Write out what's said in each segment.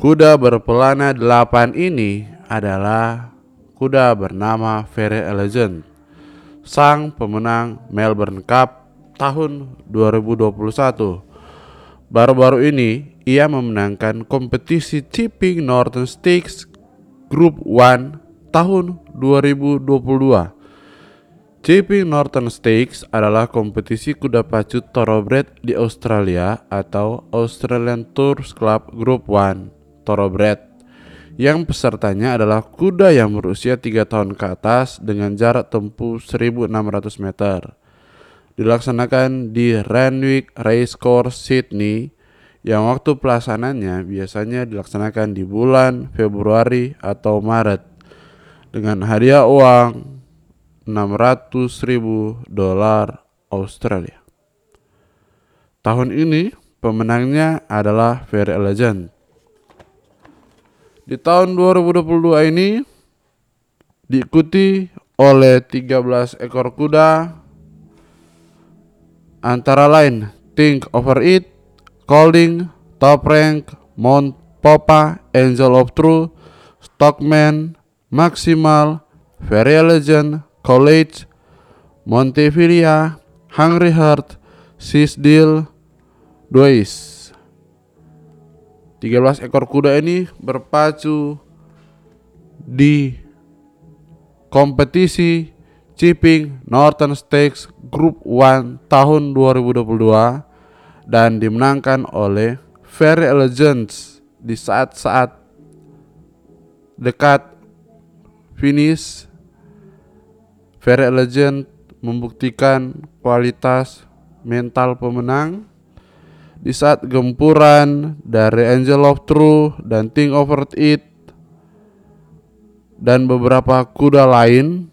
Kuda berpelana delapan ini adalah kuda bernama Very Elegant, sang pemenang Melbourne Cup tahun 2021. Baru-baru ini ia memenangkan kompetisi Tipping Northern Stakes Group 1 tahun 2022. Tipping Northern Stakes adalah kompetisi kuda pacu thoroughbred di Australia atau Australian Tours Club Group 1 thoroughbred yang pesertanya adalah kuda yang berusia 3 tahun ke atas dengan jarak tempuh 1600 meter. Dilaksanakan di Randwick Racecourse Sydney yang waktu pelaksanaannya biasanya dilaksanakan di bulan Februari atau Maret dengan hadiah uang 600 ribu dolar Australia. Tahun ini pemenangnya adalah Very Legend di tahun 2022 ini diikuti oleh 13 ekor kuda antara lain Think Over It, Colding, Top Rank, Mount Popa, Angel of True, Stockman, Maximal, Very Legend, College, Montefilia, Hungry Heart, Sisdil, Duis. 13 ekor kuda ini berpacu di kompetisi Chipping Northern Stakes Group 1 tahun 2022 dan dimenangkan oleh Very Elegance di saat-saat dekat finish. Very Elegant membuktikan kualitas mental pemenang di saat gempuran dari Angel of Truth dan Think Over It dan beberapa kuda lain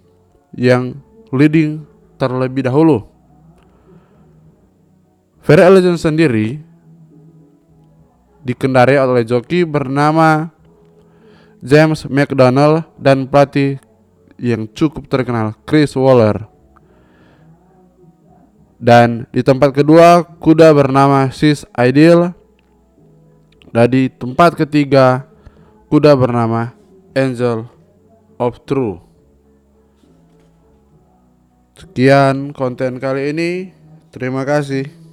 yang leading terlebih dahulu. Very Elegant sendiri dikendari oleh joki bernama James McDonald dan pelatih yang cukup terkenal Chris Waller. Dan di tempat kedua kuda bernama Sis Ideal. Dan di tempat ketiga kuda bernama Angel of True. Sekian konten kali ini. Terima kasih.